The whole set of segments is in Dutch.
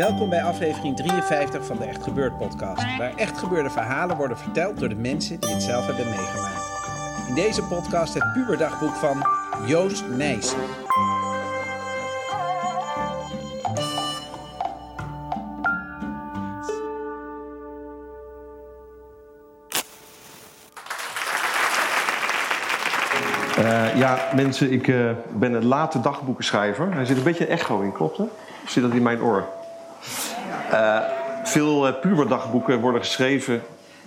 Welkom bij aflevering 53 van de Echt Gebeurd podcast, waar echt gebeurde verhalen worden verteld door de mensen die het zelf hebben meegemaakt. In deze podcast het puberdagboek van Joost Nijssen. Eh, ja, mensen, ik eh, ben een late dagboekenschrijver. Er zit een beetje echo in, klopt hè? Of zit dat in mijn oor? Eh, veel eh, puberdagboeken worden geschreven...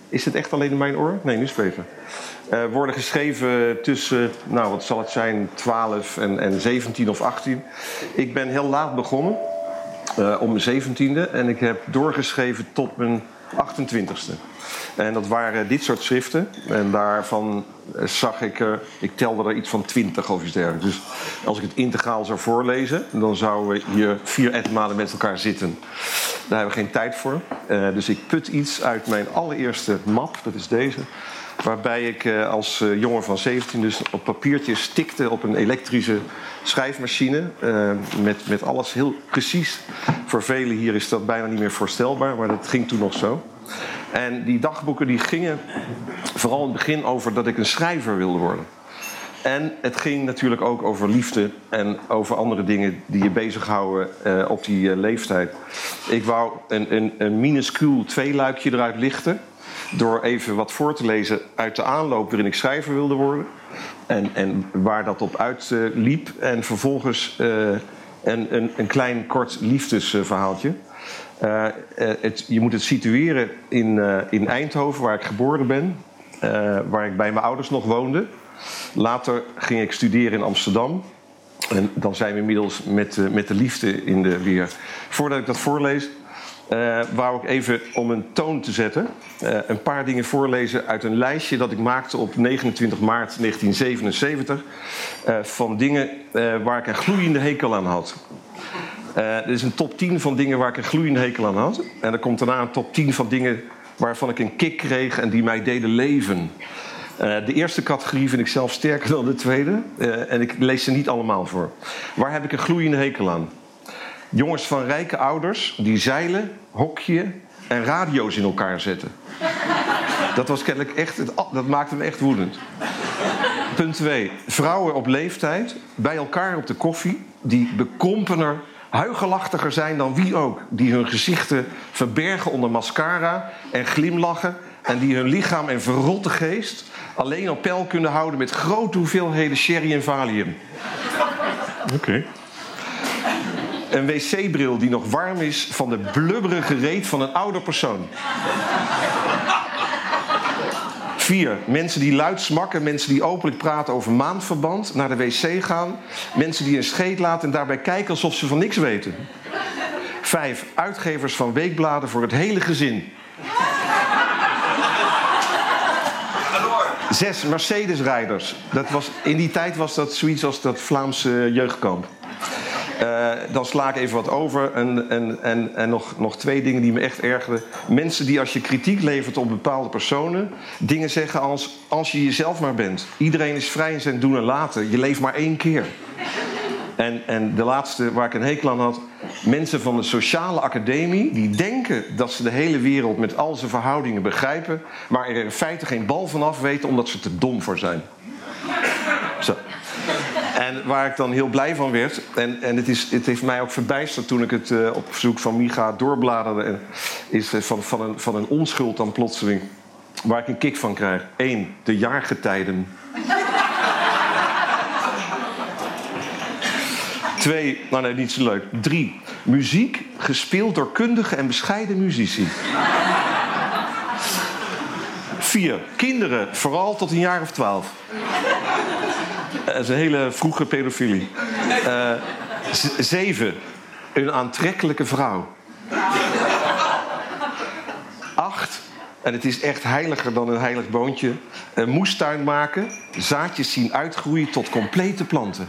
Is het echt alleen in mijn oor? Nee, nu is. Eh, worden geschreven tussen, nou wat zal het zijn, 12 en, en 17 of 18. Ik ben heel laat begonnen, om mijn 17e. En ik heb doorgeschreven tot mijn 28e. En dat waren dit soort schriften. En daarvan eh, zag ik er, ik telde er iets van 20 of iets dergelijks. Dus als ik het integraal zou voorlezen, dan zouden we hier vier etmalen met elkaar zitten. Daar hebben we geen tijd voor. Eh, dus ik put iets uit mijn allereerste map, dat is deze. Waarbij ik eh, als eh, jongen van 17 dus op papiertjes tikte op een elektrische schrijfmachine. eh, met, met alles heel precies. Voor velen hier is dat bijna niet meer voorstelbaar, maar dat ging toen nog zo. En die dagboeken die gingen vooral in het begin over dat ik een schrijver wilde worden. En het ging natuurlijk ook over liefde en over andere dingen die je bezighouden eh, op die leeftijd. Ik wou een, een, een minuscuul tweeluikje eruit lichten. Door even wat voor te lezen uit de aanloop waarin ik schrijver wilde worden. En, en waar dat op uitliep. liep. en vervolgens eh, een, een, een klein kort liefdesverhaaltje. Eh, eh, het, je moet het situeren in, in Eindhoven, waar ik geboren ben. waar ik bij mijn ouders nog woonde. Later ging ik studeren in Amsterdam. En dan zijn we inmiddels met, met de liefde in de weer. Voordat ik dat voorlees, eh wou ik even om een toon te zetten... eh, een paar dingen voorlezen uit een lijstje dat ik maakte op 29 maart 1977... eh, van dingen waar ik een gloeiende hekel aan had. Dit is een top 10 van dingen waar ik een gloeiende hekel aan had. En er komt daarna een top 10 van dingen waarvan ik een kick kreeg en die mij deden leven. De eerste categorie vind ik zelf sterker dan de tweede. En ik lees ze niet allemaal voor. Waar heb ik een gloeiende hekel aan? Jongens van rijke ouders die zeilen, hokje en radio's in elkaar zetten. Dat was kennelijk echt, dat maakte me echt woedend. Punt 2. Vrouwen op leeftijd bij elkaar op de koffie die bekrompener, huigelachtiger zijn dan wie ook. Die hun gezichten verbergen onder mascara en glimlachen. En die hun lichaam en verrotte geest alleen op peil kunnen houden met grote hoeveelheden sherry en valium. Oké. Een wc-bril die nog warm is van de blubberige reet van een ouder persoon. Vier, mensen die luid smakken, mensen die openlijk praten over maandverband, naar de wc gaan, mensen die een scheet laten en daarbij kijken alsof ze van niks weten. Vijf, uitgevers van weekbladen voor het hele gezin. Zes, Mercedes-rijders. Dat was, in die tijd was dat zoiets als dat Vlaamse jeugdkamp. Eh, dan sla ik even wat over. En, en, en, en nog, nog twee dingen die me echt ergerden. Mensen die als je kritiek levert op bepaalde personen... dingen zeggen als, als je jezelf maar bent. Iedereen is vrij in zijn doen en laten. Je leeft maar één keer. En, en de laatste waar ik een hekel aan had... mensen van de sociale academie... die denken dat ze de hele wereld met al zijn verhoudingen begrijpen... maar er in feite geen bal van af weten... omdat ze te dom voor zijn. Zo. En waar ik dan heel blij van werd... en, en het, is, het heeft mij ook verbijsterd toen ik het eh, op verzoek van Micha doorbladerde... Is eh, van, van, een, van een onschuld dan plotseling... waar ik een kick van krijg. Eén, de jaargetijden. Twee, nou nee, niet zo leuk. Drie, muziek gespeeld door kundige en bescheiden muzici. Vier, kinderen, vooral tot een jaar of twaalf. Dat is een hele vroege pedofilie. Uh, zeven, een aantrekkelijke vrouw. Acht, en het is echt heiliger dan een heilig boontje. Een moestuin maken, zaadjes zien uitgroeien tot complete planten.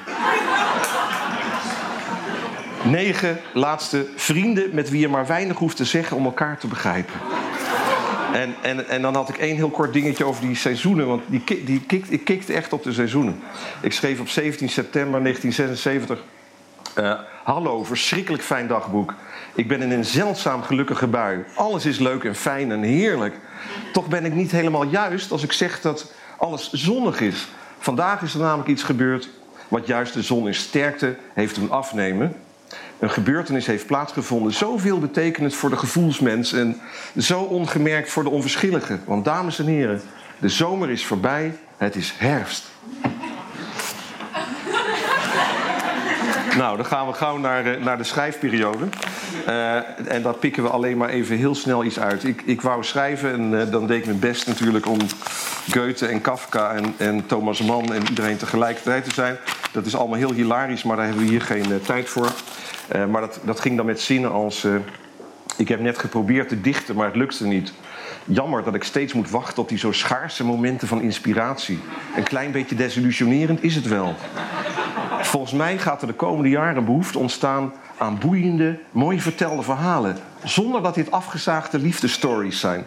Negen, laatste, vrienden met wie je maar weinig hoeft te zeggen om elkaar te begrijpen. En, en, en dan had ik één heel kort dingetje over die seizoenen. Want die, die kikt, ik kikte echt op de seizoenen. Ik schreef op 17 september 1976... Uh, hallo, verschrikkelijk fijn dagboek. Ik ben in een zeldzaam gelukkige bui. Alles is leuk en fijn en heerlijk. Toch ben ik niet helemaal juist als ik zeg dat alles zonnig is. Vandaag is er namelijk iets gebeurd wat juist de zon in sterkte heeft doen afnemen. Een gebeurtenis heeft plaatsgevonden, zoveel betekenend voor de gevoelsmens en zo ongemerkt voor de onverschillige. Want dames en heren, de zomer is voorbij, het is herfst. Nou, dan gaan we gauw naar, eh, naar de schrijfperiode. Uh, en daar pikken we alleen maar even heel snel iets uit. Ik, ik wou schrijven en uh, dan deed ik mijn best natuurlijk om Goethe en Kafka en, en Thomas Mann en iedereen tegelijkertijd te zijn. Dat is allemaal heel hilarisch, maar daar hebben we hier geen uh, tijd voor. Maar dat, dat ging dan met zinnen als... ik heb net geprobeerd te dichten, maar het lukte niet. Jammer dat ik steeds moet wachten op die zo schaarse momenten van inspiratie. Een klein beetje desillusionerend is het wel. Volgens mij gaat er de komende jaren behoefte ontstaan aan boeiende, mooi vertelde verhalen. Zonder dat dit afgezaagde liefdestories zijn.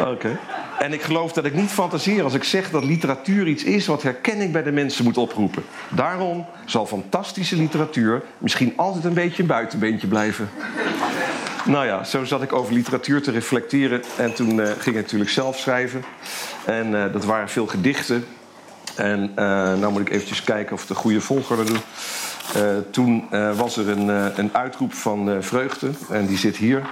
Oké. En ik geloof dat ik niet fantaseer als ik zeg dat literatuur iets is wat herkenning bij de mensen moet oproepen. Daarom zal fantastische literatuur misschien altijd een beetje een buitenbeentje blijven. Nou ja, zo zat ik over literatuur te reflecteren en toen uh, ging ik natuurlijk zelf schrijven. En uh, dat waren veel gedichten. En uh, nou moet ik eventjes kijken of de goede volgorde doe. Uh, toen uh, was er een, een uitroep van vreugde en die zit hier.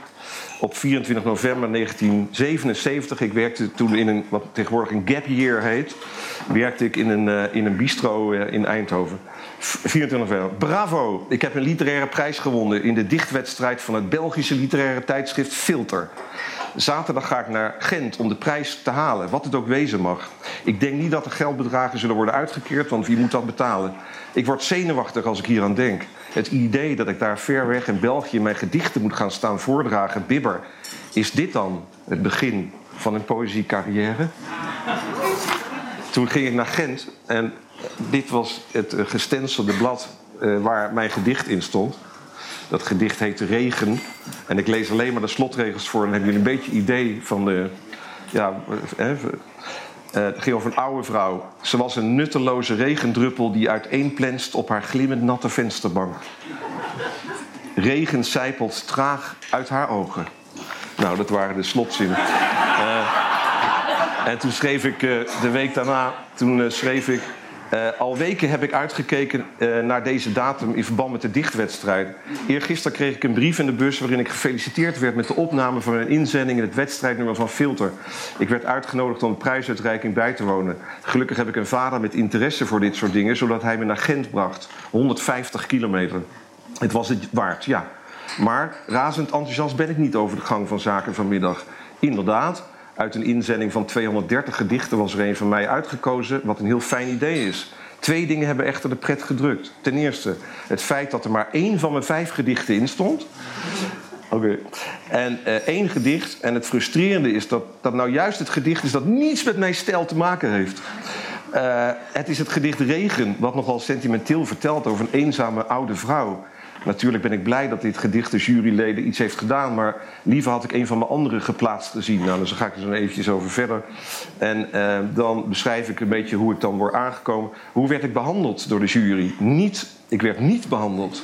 Op 24 november 1977, ik werkte toen in een, wat tegenwoordig een gap year heet, werkte ik in een, in een bistro in Eindhoven. 24 november. Bravo, ik heb een literaire prijs gewonnen in de dichtwedstrijd van het Belgische literaire tijdschrift Filter. Zaterdag ga ik naar Gent om de prijs te halen, wat het ook wezen mag. Ik denk niet dat er geldbedragen zullen worden uitgekeerd, want wie moet dat betalen? Ik word zenuwachtig als ik hier aan denk. Het idee dat ik daar ver weg in België mijn gedichten moet gaan staan voordragen, bibber. Is dit dan het begin van een poëziecarrière? Toen ging ik naar Gent en dit was het eh, gestenselde blad uh, waar mijn gedicht in stond. Dat gedicht heet Regen. En ik lees alleen maar de slotregels voor. Dan hebben jullie een beetje idee van de. Ja, eh, het ging over een oude vrouw. Ze was een nutteloze regendruppel die uiteenplenst op haar glimmend natte vensterbank. Regen sijpelt traag uit haar ogen. Nou, dat waren de slotzinnen. Uh, en toen schreef ik de week daarna, toen schreef ik uh, al weken heb ik uitgekeken uh, naar deze datum in verband met de dichtwedstrijd. Eergisteren kreeg ik een brief in de bus waarin ik gefeliciteerd werd met de opname van mijn inzending in het wedstrijdnummer van Filter. Ik werd uitgenodigd om de prijsuitreiking bij te wonen. Gelukkig heb ik een vader met interesse voor dit soort dingen, zodat hij me naar Gent bracht. 150 kilometer. Het was het waard, ja. Maar razend enthousiast ben ik niet over de gang van zaken vanmiddag. Inderdaad, uit een inzending van 230 gedichten was er een van mij uitgekozen, wat een heel fijn idee is. Twee dingen hebben echter de pret gedrukt. Ten eerste het feit dat er maar één van mijn vijf gedichten in stond. Oké. En uh, één gedicht. En het frustrerende is dat dat nou juist het gedicht is dat niets met mijn stijl te maken heeft. Uh, het is het gedicht Regen, wat nogal sentimenteel vertelt over een eenzame oude vrouw. Natuurlijk ben ik blij dat dit gedicht de juryleden iets heeft gedaan, maar liever had ik een van mijn andere geplaatst gezien. Nou, dus daar ga ik er zo eventjes over verder. En eh, dan beschrijf ik een beetje hoe ik dan word aangekomen. Hoe werd ik behandeld door de jury? Niet, ik werd niet behandeld.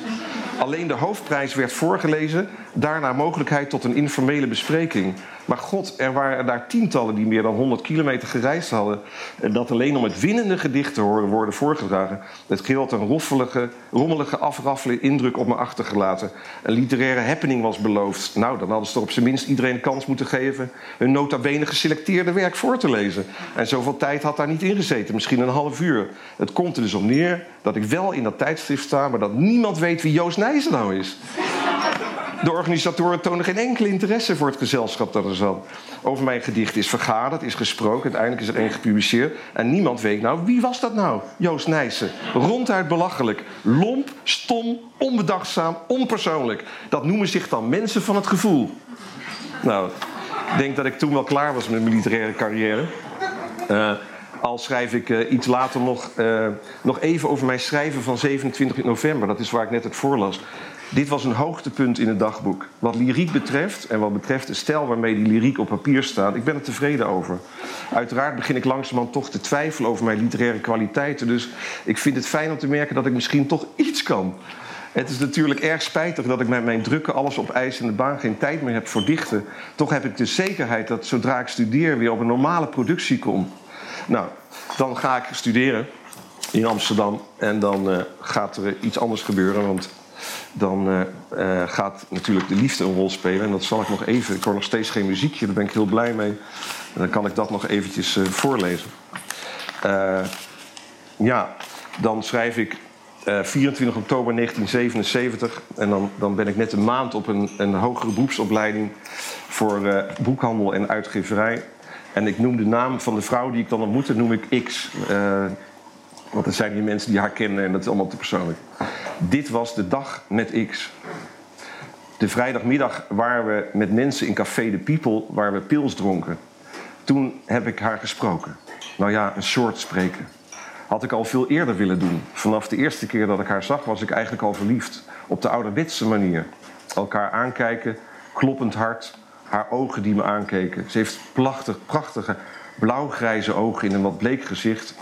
Alleen de hoofdprijs werd voorgelezen, daarna mogelijkheid tot een informele bespreking. Maar god, er waren daar tientallen die meer dan 100 kilometer gereisd hadden. En dat alleen om het winnende gedicht te horen worden voorgedragen. Het geheel had een roffelige, rommelige, afraffelde indruk op me achtergelaten. Een literaire happening was beloofd. Nou, dan hadden ze toch op zijn minst iedereen kans moeten geven... hun nota bene geselecteerde werk voor te lezen. En zoveel tijd had daar niet in gezeten, misschien een half uur. Het komt er dus op neer dat ik wel in dat tijdschrift sta... maar dat niemand weet wie Joost Nijssen nou is. De organisatoren tonen geen enkele interesse voor het gezelschap dat er zat. Over mijn gedicht is vergaderd, is gesproken, uiteindelijk is er één gepubliceerd. En niemand weet nou, wie was dat nou? Joost Nijssen. Ronduit belachelijk. Lomp, stom, onbedachtzaam, onpersoonlijk. Dat noemen zich dan mensen van het gevoel. Nou, ik denk dat ik toen wel klaar was met mijn literaire carrière. Uh, al schrijf ik uh, iets later nog, uh, nog even over mijn schrijven van 27 november. Dat is waar ik net het voorlas. Dit was een hoogtepunt in het dagboek. Wat lyriek betreft en wat betreft de stijl waarmee die lyriek op papier staat, ik ben er tevreden over. Uiteraard begin ik langzamerhand toch te twijfelen over mijn literaire kwaliteiten. Dus ik vind het fijn om te merken dat ik misschien toch iets kan. Het is natuurlijk erg spijtig dat ik met mijn drukke, alles op ijs in de baan geen tijd meer heb voor dichten. Toch heb ik de zekerheid dat zodra ik studeer weer op een normale productie kom. Nou, dan ga ik studeren in Amsterdam en dan uh, gaat er iets anders gebeuren. Want dan uh, uh, gaat natuurlijk de liefde een rol spelen. En dat zal ik nog even. Ik hoor nog steeds geen muziekje, daar ben ik heel blij mee. En dan kan ik dat nog eventjes uh, voorlezen. ja, dan schrijf ik 24 oktober 1977. En dan, dan ben ik net een maand op een, een hogere beroepsopleiding voor boekhandel en uitgeverij. En ik noem de naam van de vrouw die ik dan ontmoette, noem ik X. want dat zijn die mensen die haar kennen en dat is allemaal te persoonlijk. Dit was de dag met X. De vrijdagmiddag waren we met mensen in Café de People waar we pils dronken. Toen heb ik haar gesproken. Nou ja, een soort spreken. Had ik al veel eerder willen doen. Vanaf de eerste keer dat ik haar zag was ik eigenlijk al verliefd. Op de ouderwetse manier. Elkaar aankijken, kloppend hart, haar ogen die me aankeken. Ze heeft prachtig, prachtige blauwgrijze ogen in een wat bleek gezicht.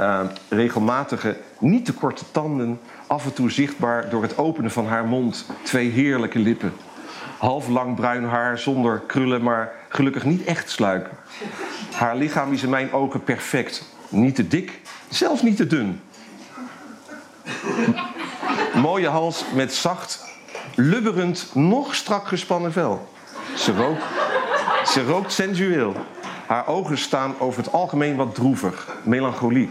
Uh, regelmatige, niet te korte tanden, af en toe zichtbaar door het openen van haar mond twee heerlijke lippen. Half lang bruin haar zonder krullen, maar gelukkig niet echt sluik. Haar lichaam is in mijn ogen perfect. Niet te dik, zelfs niet te dun. Mooie hals met zacht, lubberend, nog strak gespannen vel. Ze rookt, ze rookt sensueel. Haar ogen staan over het algemeen wat droevig, melancholiek.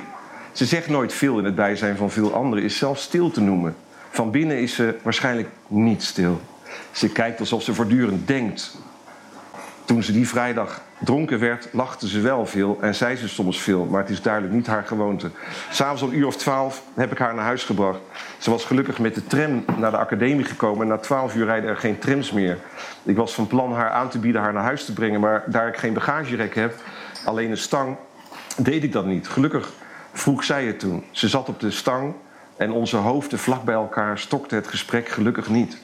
Ze zegt nooit veel in het bijzijn van veel anderen, is zelfs stil te noemen. Van binnen is ze waarschijnlijk niet stil. Ze kijkt alsof ze voortdurend denkt. Toen ze die vrijdag dronken werd, lachte ze wel veel en zei ze soms veel, maar het is duidelijk niet haar gewoonte. S'avonds om uur of twaalf heb ik haar naar huis gebracht. Ze was gelukkig met de tram naar de academie gekomen en na twaalf uur rijden er geen trams meer. Ik was van plan haar aan te bieden haar naar huis te brengen, maar daar ik geen bagagerek heb, alleen een stang, deed ik dat niet. Gelukkig vroeg zij het toen. Ze zat op de stang en onze hoofden vlak bij elkaar stokte het gesprek gelukkig niet.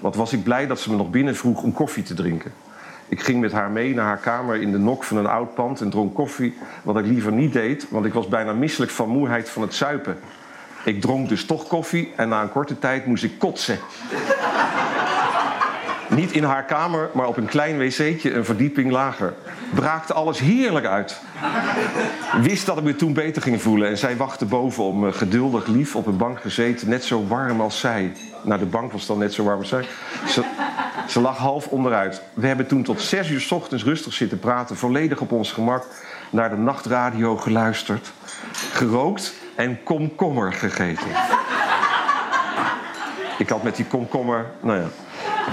Wat was ik blij dat ze me nog binnen vroeg om koffie te drinken. Ik ging met haar mee naar haar kamer in de nok van een oud pand en dronk koffie, wat ik liever niet deed, want ik was bijna misselijk van moeheid van het zuipen. Ik dronk dus toch koffie en na een korte tijd moest ik kotsen. Niet in haar kamer, maar op een klein wc'tje een verdieping lager. Braakte alles heerlijk uit. Wist dat ik me toen beter ging voelen. En zij wachtte boven om me geduldig lief op een bank gezeten. Net zo warm als zij. Nou, de bank was dan net zo warm als zij. Ze, ze lag half onderuit. We hebben toen tot zes uur s ochtends rustig zitten praten. Volledig op ons gemak. Naar de nachtradio geluisterd. Gerookt en komkommer gegeten. Ik had met die komkommer, nou ja,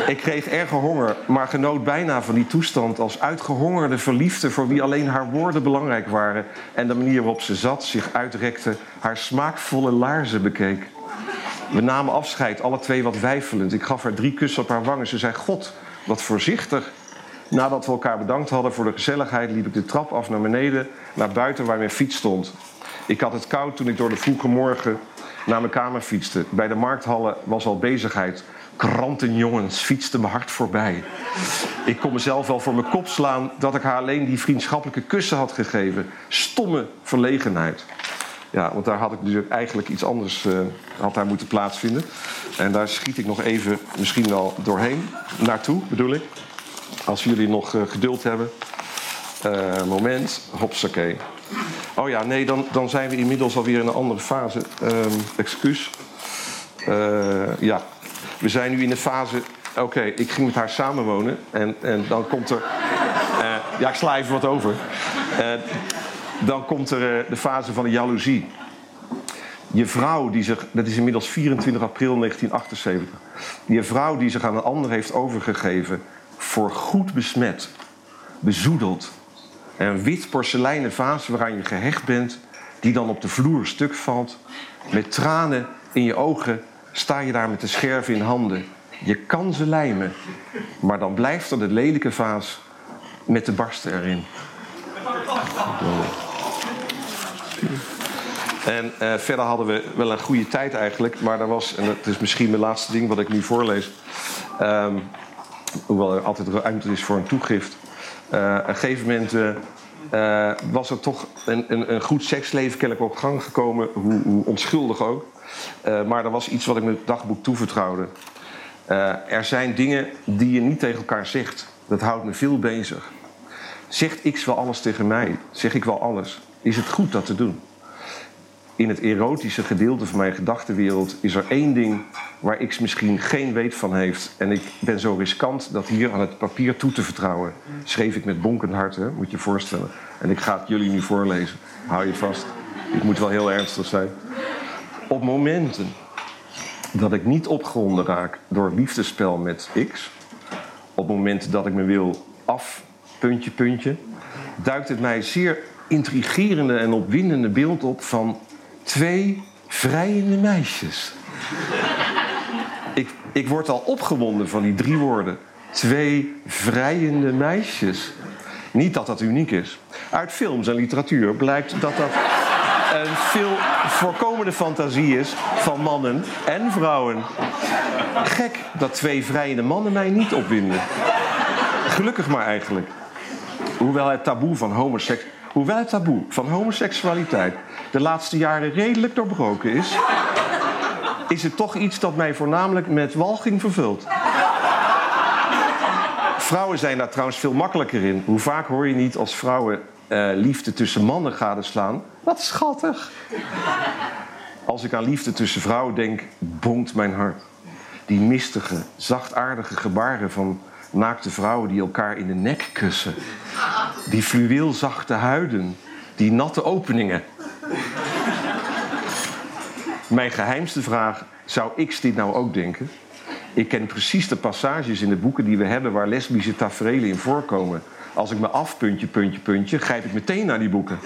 ik kreeg erge honger, maar genoot bijna van die toestand als uitgehongerde verliefde voor wie alleen haar woorden belangrijk waren en de manier waarop ze zat, zich uitrekte, haar smaakvolle laarzen bekeek. We namen afscheid, alle twee wat weifelend. Ik gaf haar drie kussen op haar wangen. Ze zei: God, wat voorzichtig. Nadat we elkaar bedankt hadden voor de gezelligheid, liep ik de trap af naar beneden, naar buiten waar mijn fiets stond. Ik had het koud toen ik door de vroege morgen naar mijn kamer fietste. Bij de markthallen was al bezigheid. Krantenjongens fietsten me hard voorbij. Ik kon mezelf wel voor mijn kop slaan dat ik haar alleen die vriendschappelijke kussen had gegeven. Stomme verlegenheid. Ja, want daar had ik dus eigenlijk iets anders uh, had moeten plaatsvinden. En daar schiet ik nog even misschien wel doorheen. Naartoe, bedoel ik. Als jullie nog eh, geduld hebben. Eh, moment, hopsakee. Oh ja, nee, dan, dan zijn we inmiddels alweer in een andere fase. Ehm excuus. Eh, ja, we zijn nu in de fase... Oké, ik ging met haar samenwonen en, en dan komt er... eh, ja, ik sla even wat over. Eh, dan komt er eh, de fase van de jaloezie. Je vrouw die zich, dat is inmiddels 24 april 1978. Je vrouw die zich aan een ander heeft overgegeven, voor goed besmet, bezoedeld. En een wit porseleinen vaas waaraan je gehecht bent, die dan op de vloer stuk valt. Met tranen in je ogen sta je daar met de scherf in handen. Je kan ze lijmen, maar dan blijft er de lelijke vaas met de barsten erin. En eh, verder hadden we wel een goede tijd eigenlijk. Maar er was, en dat is misschien mijn laatste ding wat ik nu voorlees. ehm, hoewel er altijd ruimte is voor een toegift. Eh, op een gegeven moment eh, eh, was er toch een, een, een goed seksleven kennelijk op gang gekomen. Hoe, hoe onschuldig ook. Eh, maar er was iets wat ik mijn dagboek toevertrouwde. Eh, er zijn dingen die je niet tegen elkaar zegt. Dat houdt me veel bezig. Zegt X wel alles tegen mij? Zeg ik wel alles? Is het goed dat te doen? In het erotische gedeelte van mijn gedachtenwereld is er één ding waar X misschien geen weet van heeft. En ik ben zo riskant dat hier aan het papier toe te vertrouwen. Schreef ik met bonkend hart, hè? moet je je voorstellen. En ik ga het jullie nu voorlezen. Hou je vast. Ik moet wel heel ernstig zijn. Op momenten dat ik niet opgewonden raak door liefdespel met X, op momenten dat ik me wil af, puntje, puntje, duikt het mij zeer intrigerende en opwindende beeld op van twee vrijende meisjes. ik, ik word al opgewonden van die drie woorden. Twee vrijende meisjes. Niet dat dat uniek is. Uit films en literatuur blijkt dat dat een veel voorkomende fantasie is van mannen en vrouwen. Gek dat twee vrijende mannen mij niet opwinden. Gelukkig maar eigenlijk. Hoewel het taboe van homoseks... Hoewel het taboe van homoseksualiteit de laatste jaren redelijk doorbroken is, is het toch iets dat mij voornamelijk met walging vervult. Vrouwen zijn daar trouwens veel makkelijker in. Hoe vaak hoor je niet als vrouwen eh, liefde tussen mannen gadeslaan? Wat schattig. Als ik aan liefde tussen vrouwen denk, bonkt mijn hart. Die mistige, zachtaardige gebaren van naakte vrouwen die elkaar in de nek kussen. Die fluweelzachte huiden, die natte openingen. Mijn geheimste vraag, zou X dit nou ook denken? Ik ken precies de passages in de boeken die we hebben waar lesbische tafereelen in voorkomen. Als ik me af, puntje, puntje, puntje, grijp ik meteen naar die boeken.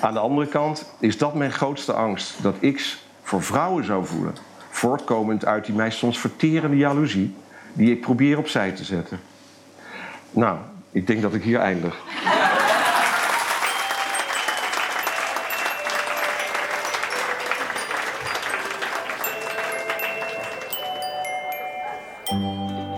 Aan de andere kant is dat mijn grootste angst. Dat X voor vrouwen zou voelen. Voortkomend uit die mij soms verterende jaloezie. Die ik probeer opzij te zetten. Nou, ik denk dat ik hier eindig.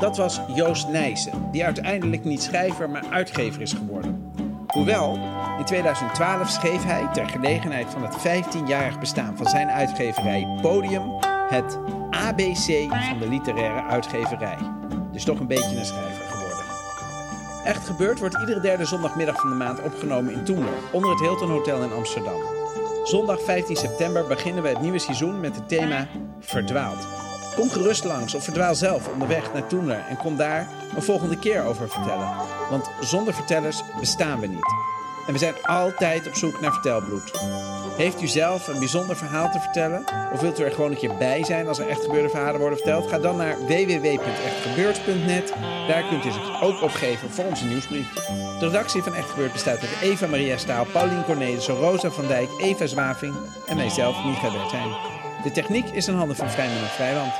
Dat was Joost Nijssen, die uiteindelijk niet schrijver, maar uitgever is geworden. Hoewel, in 2012 schreef hij ter gelegenheid van het 15-jarig bestaan van zijn uitgeverij Podium het ABC van de literaire uitgeverij. Dus toch een beetje een schrijver. Echt gebeurd wordt iedere derde zondagmiddag van de maand opgenomen in Toemler, onder het Hilton Hotel in Amsterdam. Zondag 15 september beginnen we het nieuwe seizoen met het thema Verdwaald. Kom gerust langs of verdwaal zelf onderweg naar Toemler en kom daar een volgende keer over vertellen. Want zonder vertellers bestaan we niet. En we zijn altijd op zoek naar vertelbloed. Heeft u zelf een bijzonder verhaal te vertellen? Of wilt u er gewoon een keer bij zijn als er echt gebeurde verhalen worden verteld? Ga dan naar www.echtgebeurd.net. Daar kunt u zich ook opgeven voor onze nieuwsbrief. De redactie van Echt Gebeurd bestaat uit Eva Maria Staal, Paulien Cornelissen, Rosa van Dijk, Eva Zwaving en mijzelf, Micha Wertheim. De techniek is in handen van Vrijman en Vrijland.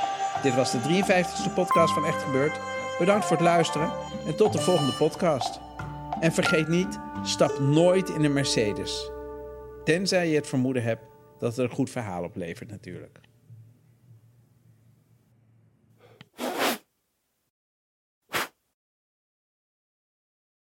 Dit was de 53ste podcast van Echt Gebeurd. Bedankt voor het luisteren en tot de volgende podcast. En vergeet niet, stap nooit in een Mercedes. Tenzij je het vermoeden hebt dat het een goed verhaal oplevert natuurlijk.